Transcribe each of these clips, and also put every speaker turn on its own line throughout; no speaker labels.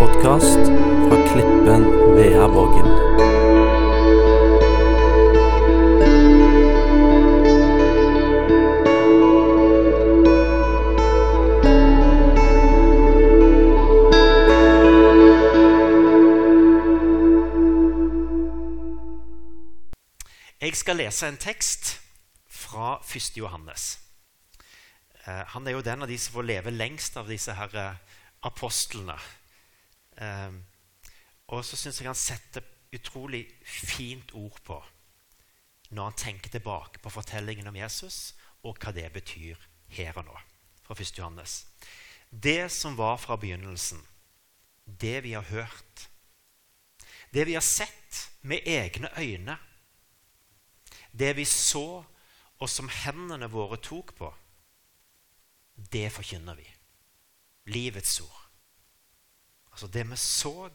podkast fra Klippen Veavågen.
Jeg skal lese en tekst fra 1. Johannes. Eh, han er jo den av de som får leve lengst av disse her eh, apostlene. Eh, og så syns jeg han setter utrolig fint ord på når han tenker tilbake på fortellingen om Jesus, og hva det betyr her og nå. Fra 1. Johannes. Det som var fra begynnelsen, det vi har hørt, det vi har sett med egne øyne, det vi så, og som hendene våre tok på, det forkynner vi. Livets ord. Altså det vi så,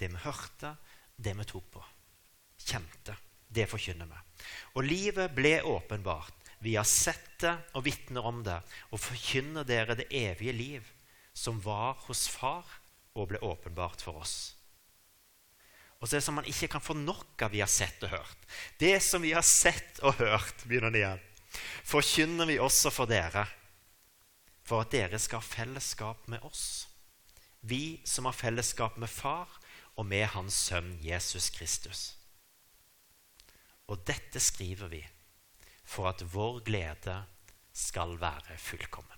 det vi hørte, det vi tok på. Kjente. Det forkynner vi. Og livet ble åpenbart. Vi har sett det og vitner om det, og forkynner dere det evige liv, som var hos Far og ble åpenbart for oss. Og så er det som man ikke kan få nok av vi har sett og hørt. Det som vi har sett og hørt, begynner det igjen, forkynner vi også for dere, for at dere skal ha fellesskap med oss. Vi som har fellesskap med Far og med Hans Sønn Jesus Kristus. Og dette skriver vi for at vår glede skal være fullkommen.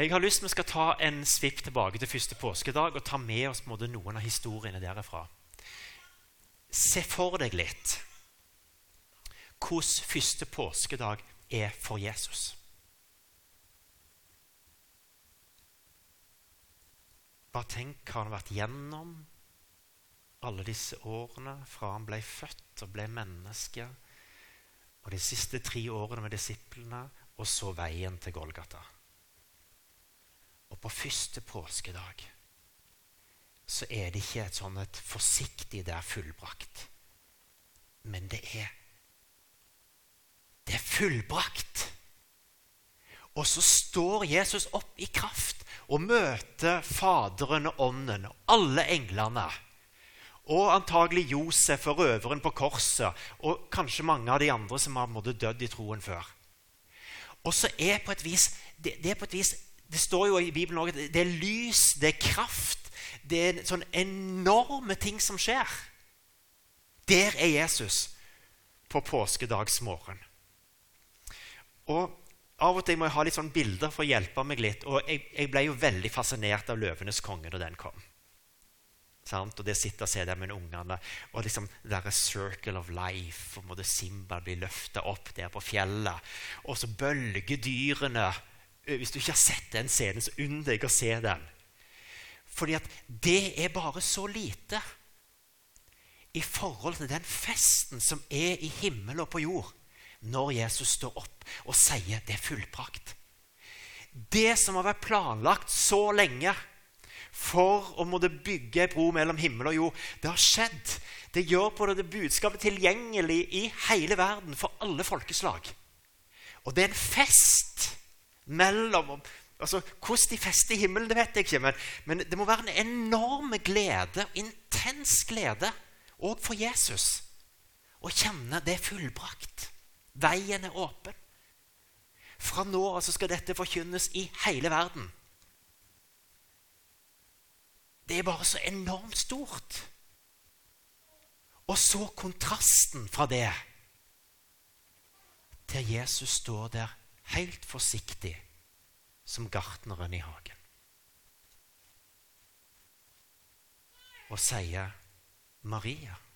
Jeg har lyst vi skal ta en svipp tilbake til første påskedag og ta med oss noen av historiene derifra. Se for deg litt hvordan første påskedag er for Jesus. Bare tenk hva han har vært gjennom alle disse årene fra han ble født og ble menneske, og de siste tre årene med disiplene, og så veien til Golgata. Og på første påskedag så er det ikke et sånn et forsiktig det er fullbrakt. Men det er Det er fullbrakt. Og så står Jesus opp i kraft og møter Faderen og Ånden og alle englene. Og antagelig Josef og røveren på korset og kanskje mange av de andre som har måttet dødd i troen før. Og så er på et vis, det, det et vis det står jo i Bibelen at det er lys, det er kraft. Det er sånne enorme ting som skjer. Der er Jesus på påskedagsmorgen. Og Av og til må jeg ha litt sånn bilder for å hjelpe meg litt. Og jeg, jeg ble jo veldig fascinert av 'Løvenes konge' da den kom. Og det sitter og se der med ungene, og liksom der er circle of life. og måtte Simba bli løfta opp der på fjellet. Og så bølgedyrene hvis du ikke har sett den scenen, så unn deg å se den. Fordi at det er bare så lite i forhold til den festen som er i himmel og på jord når Jesus står opp og sier det er fullprakt. Det som har vært planlagt så lenge for å måtte bygge ei bro mellom himmel og jord, det har skjedd. Det gjør på det budskapet tilgjengelig i hele verden for alle folkeslag. Og det er en fest mellom altså, Hvordan de fester i himmelen, det vet jeg ikke, men, men det må være en enorm glede, intens glede, òg for Jesus, å kjenne det fullbrakt. Veien er åpen. Fra nå av skal dette forkynnes i hele verden. Det er bare så enormt stort. Og så kontrasten fra det til Jesus står der helt forsiktig som gartneren i hagen. Og sier 'Maria'.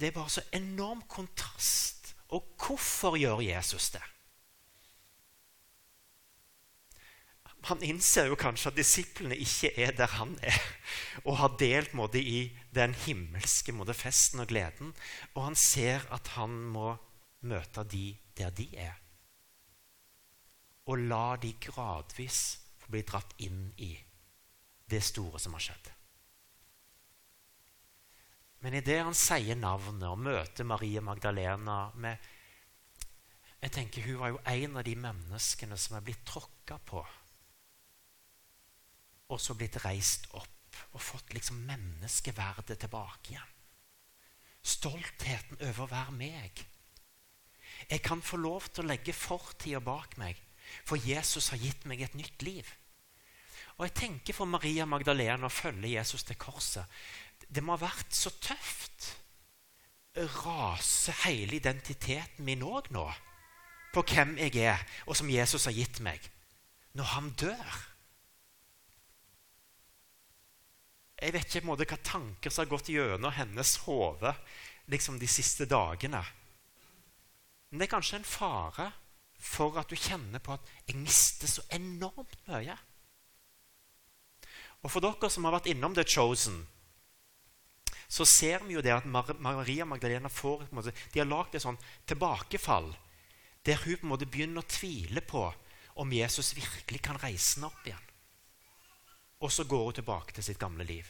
Det er bare så enorm kontrast. Og hvorfor gjør Jesus det? Han innser jo kanskje at disiplene ikke er der han er, og har delt måte, i den himmelske måte, festen og gleden. Og han ser at han må møte de der de er. Og la de gradvis få bli dratt inn i det store som har skjedd. Men idet han sier navnet og møter Marie Magdalena med Jeg tenker Hun var jo en av de menneskene som er blitt tråkka på. Og så blitt reist opp og fått liksom menneskeverdet tilbake igjen. Stoltheten over å være meg. Jeg kan få lov til å legge fortida bak meg, for Jesus har gitt meg et nytt liv. Og jeg tenker for Maria Magdalena å følge Jesus til korset. Det må ha vært så tøft. Raser hele identiteten min òg nå på hvem jeg er, og som Jesus har gitt meg, når han dør? Jeg vet ikke måte, hva tanker som har gått gjennom hennes hode liksom de siste dagene. Men det er kanskje en fare for at du kjenner på at jeg mister så enormt mye. Og for dere som har vært innom The Chosen, så ser vi jo det at Maria Magdalena får måte, De har lagd et sånn tilbakefall der hun på en måte begynner å tvile på om Jesus virkelig kan reise henne opp igjen. Og så går hun tilbake til sitt gamle liv.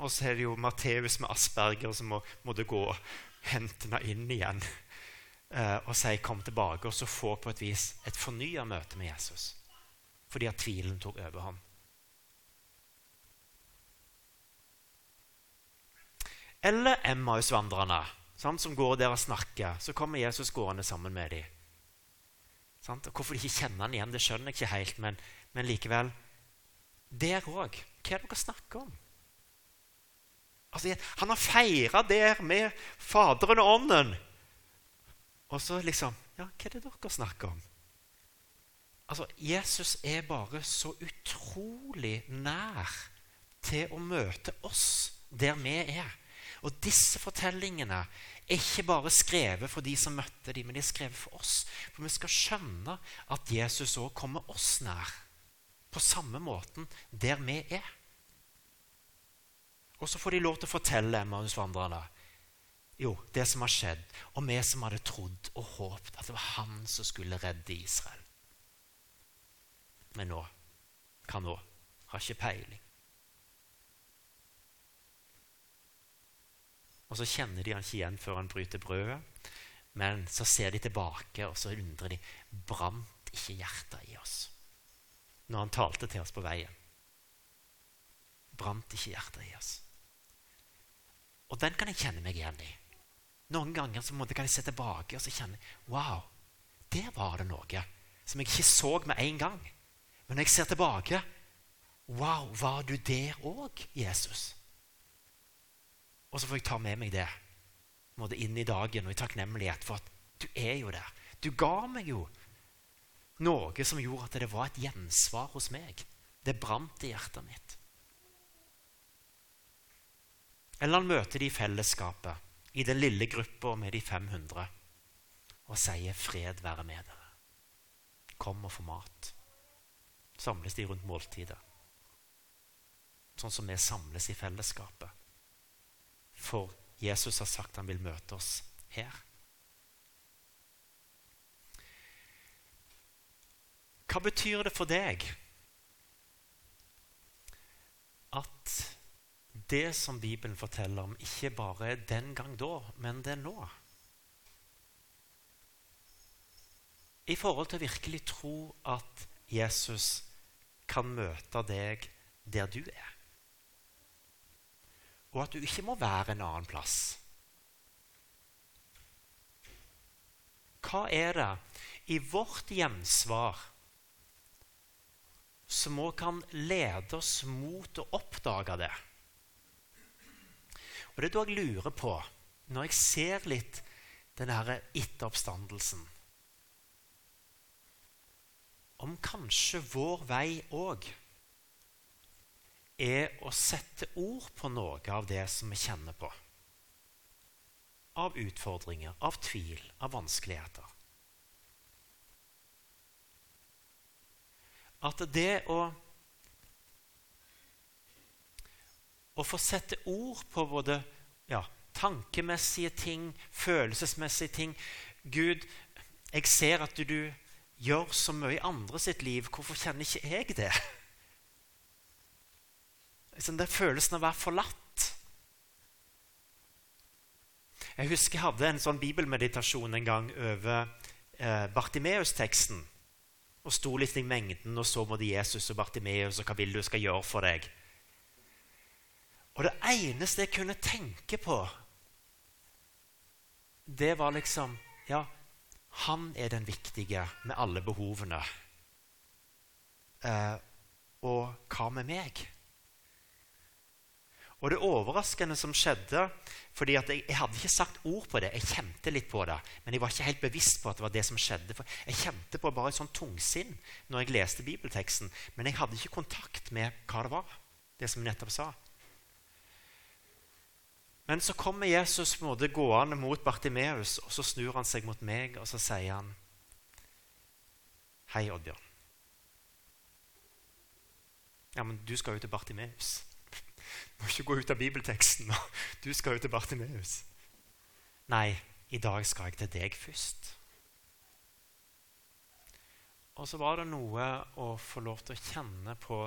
Og så er det jo Matteus med Asperger som må, måtte gå og hente henne inn igjen eh, og si 'kom tilbake', og så få på et vis et fornya møte med Jesus fordi at tvilen tok overhånd. Eller Emmaus-vandrerne som går der og snakker. Så kommer Jesus gående sammen med dem. Sant? Og hvorfor de ikke kjenner han igjen, det skjønner jeg ikke helt, men, men likevel Der òg. Hva er det dere snakker om? Altså, han har feira der med Faderen og Ånden. Og så liksom Ja, hva er det dere snakker om? Altså, Jesus er bare så utrolig nær til å møte oss der vi er. Og disse fortellingene er ikke bare skrevet for de som møtte dem, men de er skrevet for oss. For vi skal skjønne at Jesus òg kommer oss nær. På samme måten der vi er. Og så får de lov til å fortelle Emmausvandrerne jo, det som har skjedd, og vi som hadde trodd og håpet at det var han som skulle redde Israel. Men nå Hva nå? Har ikke peiling. Og så kjenner de han ikke igjen før han bryter brødet. Men så ser de tilbake, og så undrer de brant ikke hjertet i oss når han talte til oss på veien. Brant ikke hjertet i oss. Og den kan jeg kjenne meg igjen i. Noen ganger så kan jeg se tilbake og så kjenne Wow, der var det noe som jeg ikke så med en gang. Men når jeg ser tilbake Wow, var du der òg, Jesus? Og så får jeg ta med meg det måtte inn i dagen og i takknemlighet for at du er jo der. Du ga meg jo noe som gjorde at det var et gjensvar hos meg. Det brant i hjertet mitt. Eller han møter de i fellesskapet, i den lille gruppa med de 500, og sier 'fred være med dere'. Kom og få mat. Samles de rundt måltidet. Sånn som vi samles i fellesskapet. For Jesus har sagt han vil møte oss her. Hva betyr det for deg at det som Bibelen forteller om, ikke bare er den gang da, men det er nå? I forhold til å virkelig tro at Jesus kan møte deg der du er og at du ikke må være en annen plass. Hva er det i vårt gjensvar som òg kan lede oss mot å oppdage det? Og Det er da jeg lurer på, når jeg ser litt denne etteroppstandelsen Om kanskje vår vei òg er å sette ord på noe av det som vi kjenner på. Av utfordringer, av tvil, av vanskeligheter. At det å Å få sette ord på både ja, tankemessige ting, følelsesmessige ting Gud, jeg ser at du, du gjør så mye i andre sitt liv. Hvorfor kjenner ikke jeg det? Liksom den følelsen av å være forlatt. Jeg husker jeg hadde en sånn bibelmeditasjon en gang over eh, Bartimeus-teksten og sto litt i mengden og så mot Jesus og Bartimeus og hva vil du skal gjøre for deg. Og det eneste jeg kunne tenke på, det var liksom Ja, han er den viktige med alle behovene. Eh, og hva med meg? Og det overraskende som skjedde fordi jeg, jeg, hadde ikke sagt ord på det, jeg kjente litt på det, men jeg var ikke helt bevisst på at det var det som skjedde. For jeg kjente på bare et sånn tungsinn når jeg leste bibelteksten, men jeg hadde ikke kontakt med hva det var, det som jeg nettopp sa. Men så kommer Jesus på en måte gående mot Bartimeus, og så snur han seg mot meg, og så sier han Hei, Oddbjørn. Ja, men du skal jo til Bartimeus. Må ikke gå ut av bibelteksten. Du skal jo til Bartimeus. Nei, i dag skal jeg til deg først. Og så var det noe å få lov til å kjenne på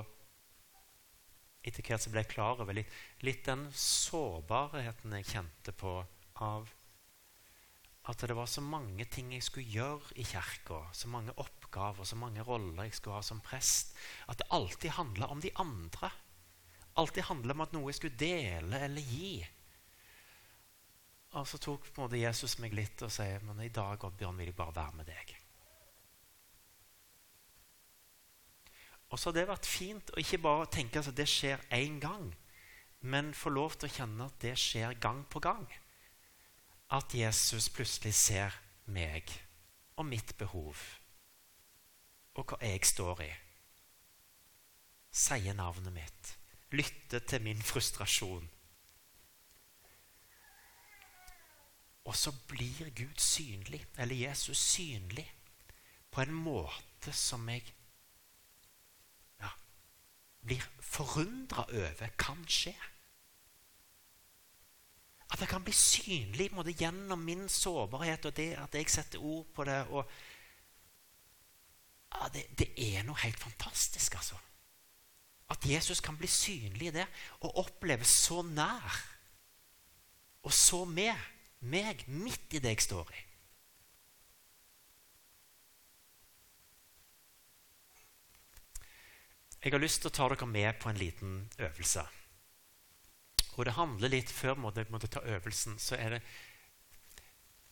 etter hvert som ble jeg klar over litt, litt den sårbarheten jeg kjente på av at det var så mange ting jeg skulle gjøre i kirka, så mange oppgaver, så mange roller jeg skulle ha som prest, at det alltid handla om de andre. Alltid handla om at noe jeg skulle dele eller gi. Og så tok på en måte Jesus meg litt og sa men i dag Oddbjørn, vil jeg bare være med deg. Og så har det vært fint å ikke bare tenke at det skjer én gang, men få lov til å kjenne at det skjer gang på gang. At Jesus plutselig ser meg og mitt behov og hva jeg står i. Sier navnet mitt. Lytter til min frustrasjon. Og så blir Gud synlig, eller Jesus synlig, på en måte som jeg blir forundra over kan skje. At det kan bli synlig måte, gjennom min sårbarhet og det at jeg setter ord på det. Og, ja, det, det, er noe helt fantastisk, altså. At Jesus kan bli synlig i det og oppleves så nær. Og så med meg, midt i det jeg står i. Jeg har lyst til å ta dere med på en liten øvelse. Og det handler litt Før jeg måtte ta øvelsen, så er det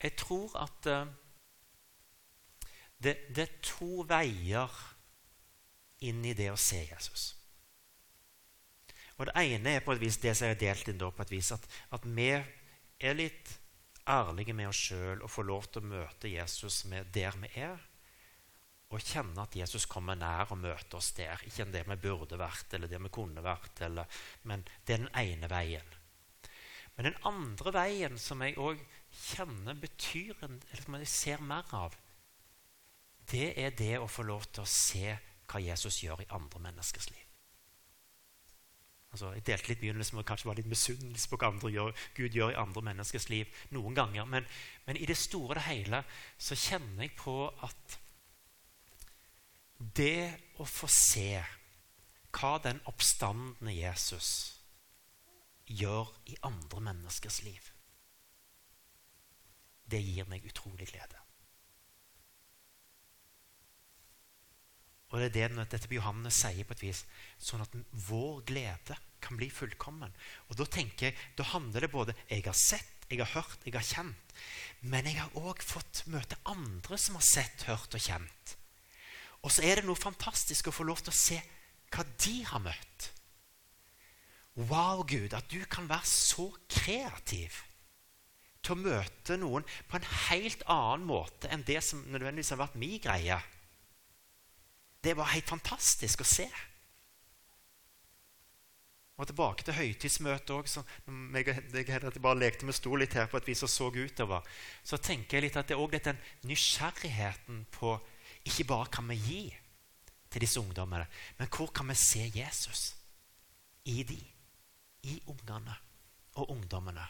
Jeg tror at uh, det, det, er to veier inn i det å se Jesus. Og Det ene er på et vis det som er delt inn på et vis, at, at vi er litt ærlige med oss sjøl og får lov til å møte Jesus med der vi er og kjenne at Jesus kommer nær og møter oss der. Ikke det vi burde vært, eller det vi kunne vært, eller, men det er den ene veien. Men den andre veien, som jeg òg kjenner betyr, eller som jeg ser mer av, det er det å få lov til å se hva Jesus gjør i andre menneskers liv. Altså, jeg delte litt begynnelsen med kanskje var litt misunnelse på hva gjør, Gud gjør i andre menneskers liv noen ganger. Men, men i det store og det hele så kjenner jeg på at det å få se hva den oppstandende Jesus gjør i andre menneskers liv, det gir meg utrolig glede. Og det er det dette Johannes sier på et vis, sånn at vår glede kan bli fullkommen. Og Da tenker jeg, da handler det både jeg har sett, jeg har hørt, jeg har kjent. Men jeg har òg fått møte andre som har sett, hørt og kjent. Og så er det noe fantastisk å få lov til å se hva de har møtt. Wow, Gud, at du kan være så kreativ til å møte noen på en helt annen måte enn det som nødvendigvis har vært min greie. Det var helt fantastisk å se. Og tilbake til høytidsmøtet òg. Jeg, jeg bare lekte med stol litt her på et vis og så utover. Så tenker jeg litt at det er òg den nysgjerrigheten på ikke bare kan vi gi til disse ungdommene, men hvor kan vi se Jesus i de, i ungene og ungdommene?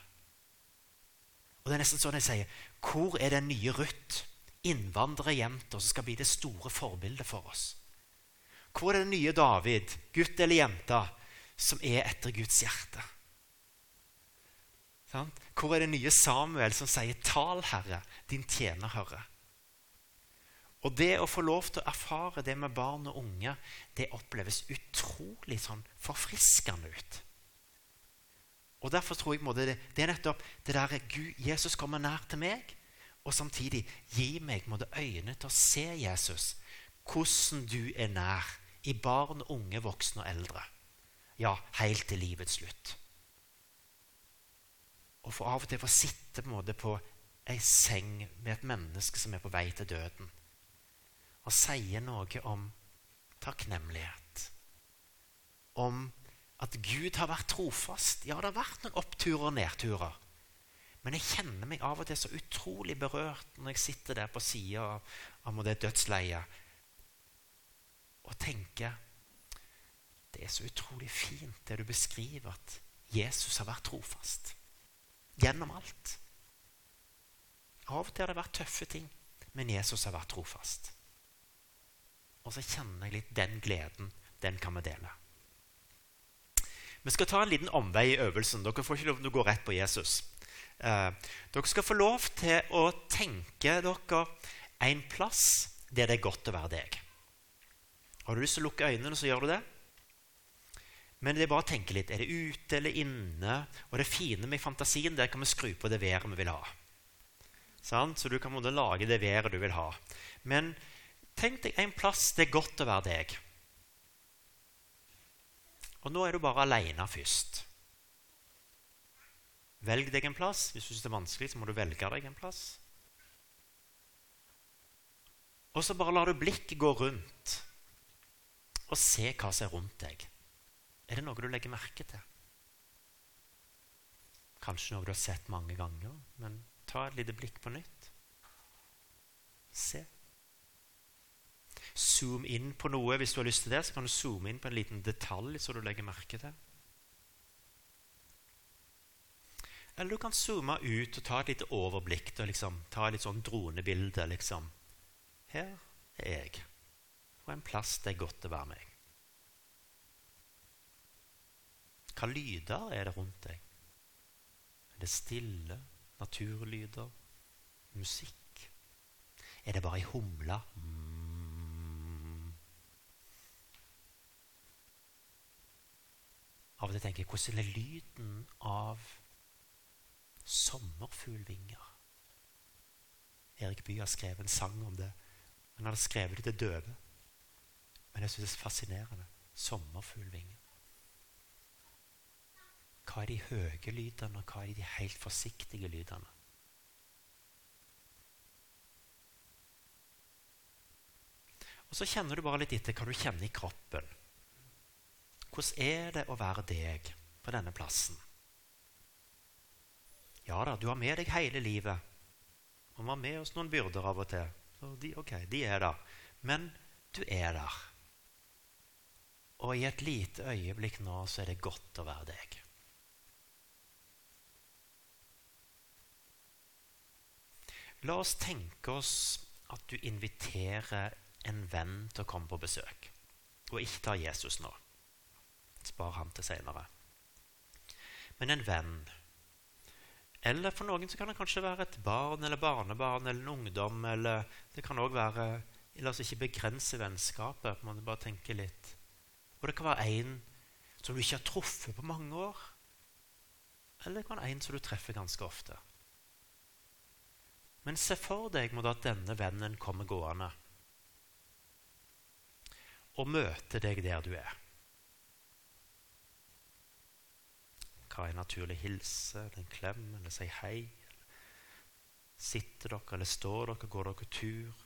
Og det er nesten sånn jeg sier Hvor er den nye Ruth, innvandrerjenta, som skal bli det store forbildet for oss? Hvor er den nye David, gutt eller jente, som er etter Guds hjerte? Hvor er den nye Samuel som sier 'Tal, Herre, din tjener hører'? Og det å få lov til å erfare det med barn og unge, det oppleves utrolig sånn forfriskende ut. Og Derfor tror jeg det, det er nettopp det der Gud, Jesus kommer nær til meg, og samtidig gi meg måtte, øyne til å se Jesus, hvordan du er nær i barn, unge, voksne og eldre. Ja, helt til livets slutt. Og for av og til få sitte på, en måte, på ei seng med et menneske som er på vei til døden, og sier noe om takknemlighet. Om at Gud har vært trofast. Ja, det har vært noen oppturer og nedturer. Men jeg kjenner meg av og til så utrolig berørt når jeg sitter der på sida av, det dødsleiet og tenker Det er så utrolig fint det du beskriver, at Jesus har vært trofast. Gjennom alt. Av og til har det vært tøffe ting, men Jesus har vært trofast. Og så kjenner jeg litt den gleden. Den kan vi dele. Vi skal ta en liten omvei i øvelsen. Dere får ikke lov til å gå rett på Jesus. Eh, dere skal få lov til å tenke dere en plass der det er godt å være deg. Har du lyst til å lukke øynene, så gjør du det. Men det er bare å tenke litt. Er det ute eller inne? Og det fine med fantasien der kan vi skru på det været vi vil ha. Sånn? Så du kan måtte lage det været du vil ha. Men tenk deg en plass det er godt å være deg. Og nå er du bare aleine først. Velg deg en plass. Hvis du synes det er vanskelig, så må du velge deg en plass. Og så bare lar du blikket gå rundt og se hva som er rundt deg. Er det noe du legger merke til? Kanskje noe du har sett mange ganger, men ta et lite blikk på nytt. Se. Zoom inn på noe. Hvis du har lyst til det, så kan du zoome inn på en liten detalj som du legger merke til. Eller du kan zoome ut og ta et lite overblikk. Og liksom, ta et litt sånn dronebilde. Liksom. Her er jeg og en plass det er godt å være meg. Hva lyder er det rundt deg? Er det stille, naturlyder, musikk? Er det bare ei humle? Mm. Av og til tenker jeg hvordan er lyden av sommerfuglvinger? Erik Bye har skrevet en sang om det. Han hadde skrevet det til døve. Men jeg syns det er fascinerende. Sommerfuglvinger. Hva er de høye lydene, og hva er de helt forsiktige lydene? Og Så kjenner du bare litt etter hva du kjenner i kroppen. Hvordan er det å være deg på denne plassen? Ja da, du har med deg hele livet. Og vi har med oss noen byrder av og til. Så de, ok, de er der. Men du er der. Og i et lite øyeblikk nå så er det godt å være deg. La oss tenke oss at du inviterer en venn til å komme på besøk. Og ikke ta Jesus nå. Spar ham til seinere. Men en venn. Eller for noen så kan det kanskje være et barn eller barnebarn eller en ungdom. Eller det kan også være La oss ikke begrense vennskapet. Man bare tenke litt og det kan være en som du ikke har truffet på mange år. Eller det kan være en som du treffer ganske ofte. Men se for deg at denne vennen kommer gående og møter deg der du er. Hva er naturlig hilse? En klem? Eller si hei? Sitter dere, eller står dere? Går dere tur?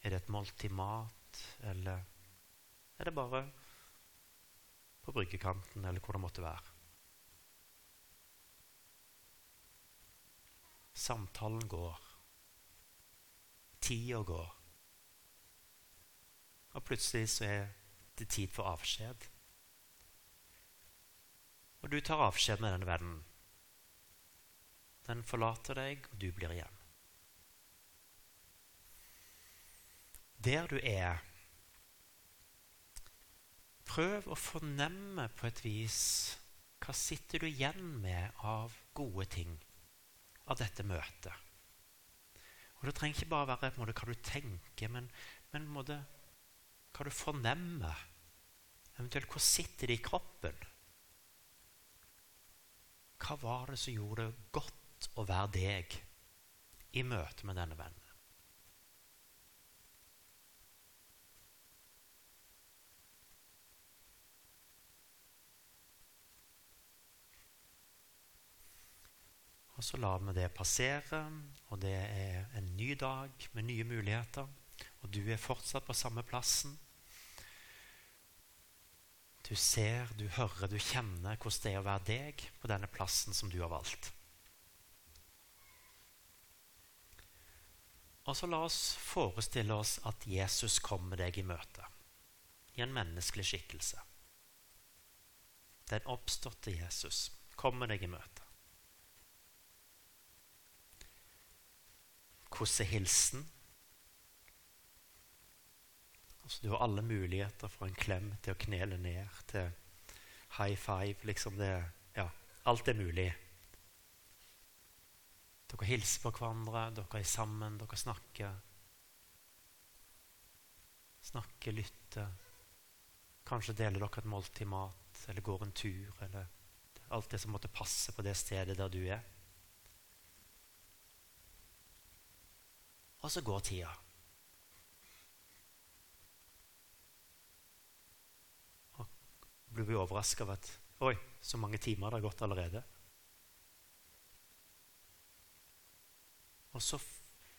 Er det et måltid mat? Eller er det bare på bryggekanten, eller hvor det måtte være. Samtalen går. Tida går. Og plutselig så er det tid for avskjed. Og du tar avskjed med denne vennen. Den forlater deg, og du blir igjen. Der du er Prøv å fornemme på et vis hva sitter du igjen med av gode ting av dette møtet. Og Det trenger ikke bare være på en måte, hva du tenker, men, men måte, hva du fornemmer. Eventuelt hvor sitter det i kroppen? Hva var det som gjorde det godt å være deg i møte med denne vennen? Og så lar vi det passere, og det er en ny dag med nye muligheter. Og du er fortsatt på samme plassen. Du ser, du hører, du kjenner hvordan det er å være deg på denne plassen som du har valgt. Og så la oss forestille oss at Jesus kommer deg i møte i en menneskelig skikkelse. Den oppståtte Jesus kommer deg i møte. Hvordan er hilsen? Altså, du har alle muligheter fra en klem til å knele ned, til high five. liksom det, ja, Alt er mulig. Dere hilser på hverandre, dere er sammen, dere snakker. Snakker, lytter. Kanskje deler dere et måltid mat, eller går en tur, eller alt det som måtte passe på det stedet der du er. Og så går tida. Og blir vi overraska over at Oi, så mange timer det har gått allerede. Og så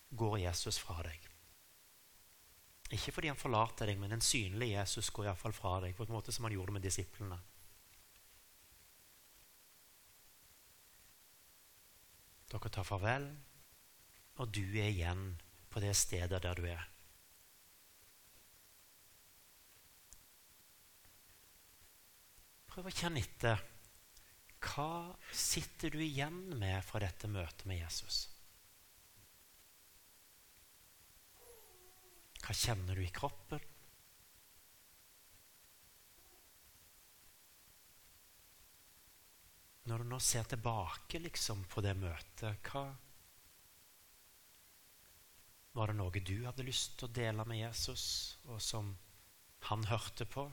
går Jesus fra deg. Ikke fordi han forlater deg, men en synlig Jesus går iallfall fra deg. på en måte som han gjorde med disiplene. Dere tar farvel, og du er igjen på det stedet der du er. Prøv å kjenne etter. Hva sitter du igjen med fra dette møtet med Jesus? Hva kjenner du i kroppen? Når du nå ser tilbake liksom, på det møtet, hva var det noe du hadde lyst til å dele med Jesus, og som han hørte på?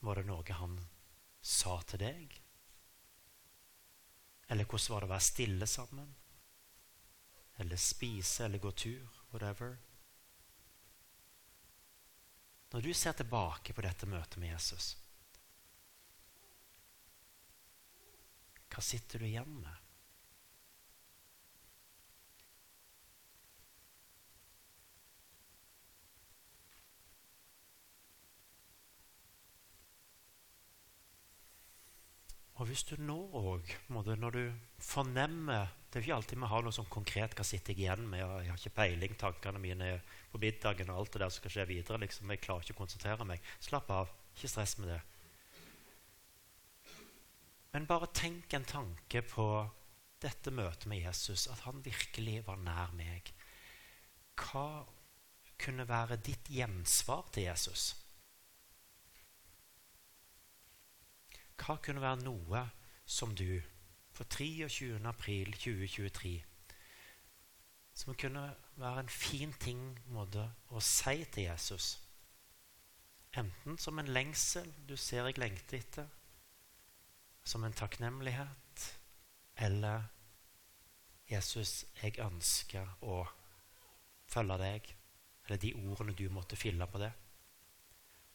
Var det noe han sa til deg? Eller hvordan var det å være stille sammen? Eller spise eller gå tur? Whatever. Når du ser tilbake på dette møtet med Jesus, hva sitter du igjen med? Og hvis du nå òg, når du fornemmer Det er ikke alltid vi har noe sånn konkret hva sitter jeg igjen med. Jeg har ikke peiling, tankene mine på middagen og alt det der som skal skje videre. Liksom. Jeg klarer ikke å konsentrere meg. Slapp av. Ikke stress med det. Men bare tenk en tanke på dette møtet med Jesus, at han virkelig var nær meg. Hva kunne være ditt gjensvar til Jesus? Hva kunne være noe som du på 23. april 2023 Som kunne være en fin ting måte, å si til Jesus? Enten som en lengsel du ser jeg lengter etter, som en takknemlighet, eller Jesus, jeg ønsker å følge deg, eller de ordene du måtte fylle på det.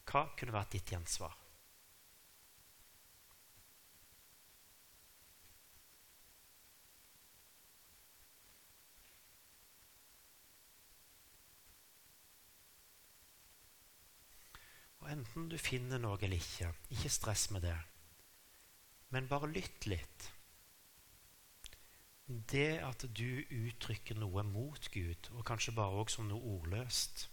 Hva kunne vært ditt gjensvar? Og enten du finner noe eller ikke, ikke stress med det. Men bare lytt litt. Det at du uttrykker noe mot Gud, og kanskje bare også som noe ordløst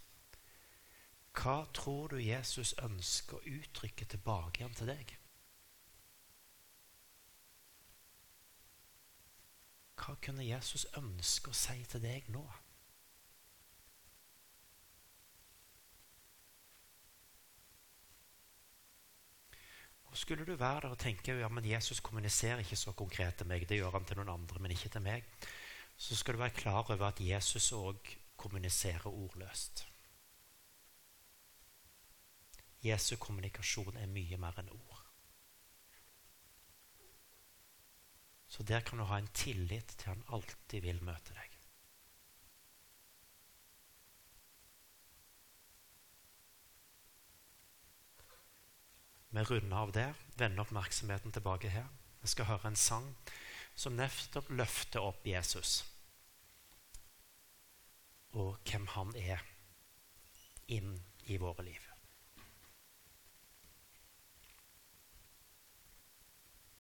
Hva tror du Jesus ønsker å uttrykke tilbake igjen til deg? Hva kunne Jesus ønske å si til deg nå? Og Skulle du være der og tenke ja, men Jesus kommuniserer ikke så konkret til meg, det gjør han til noen andre, men ikke til meg, så skal du være klar over at Jesus òg kommuniserer ordløst. Jesu kommunikasjon er mye mer enn ord. Så der kan du ha en tillit til han alltid vil møte deg. Vi runder av der, vender oppmerksomheten tilbake her. Vi skal høre en sang som nettopp løfter opp Jesus og hvem han er, inn i våre liv.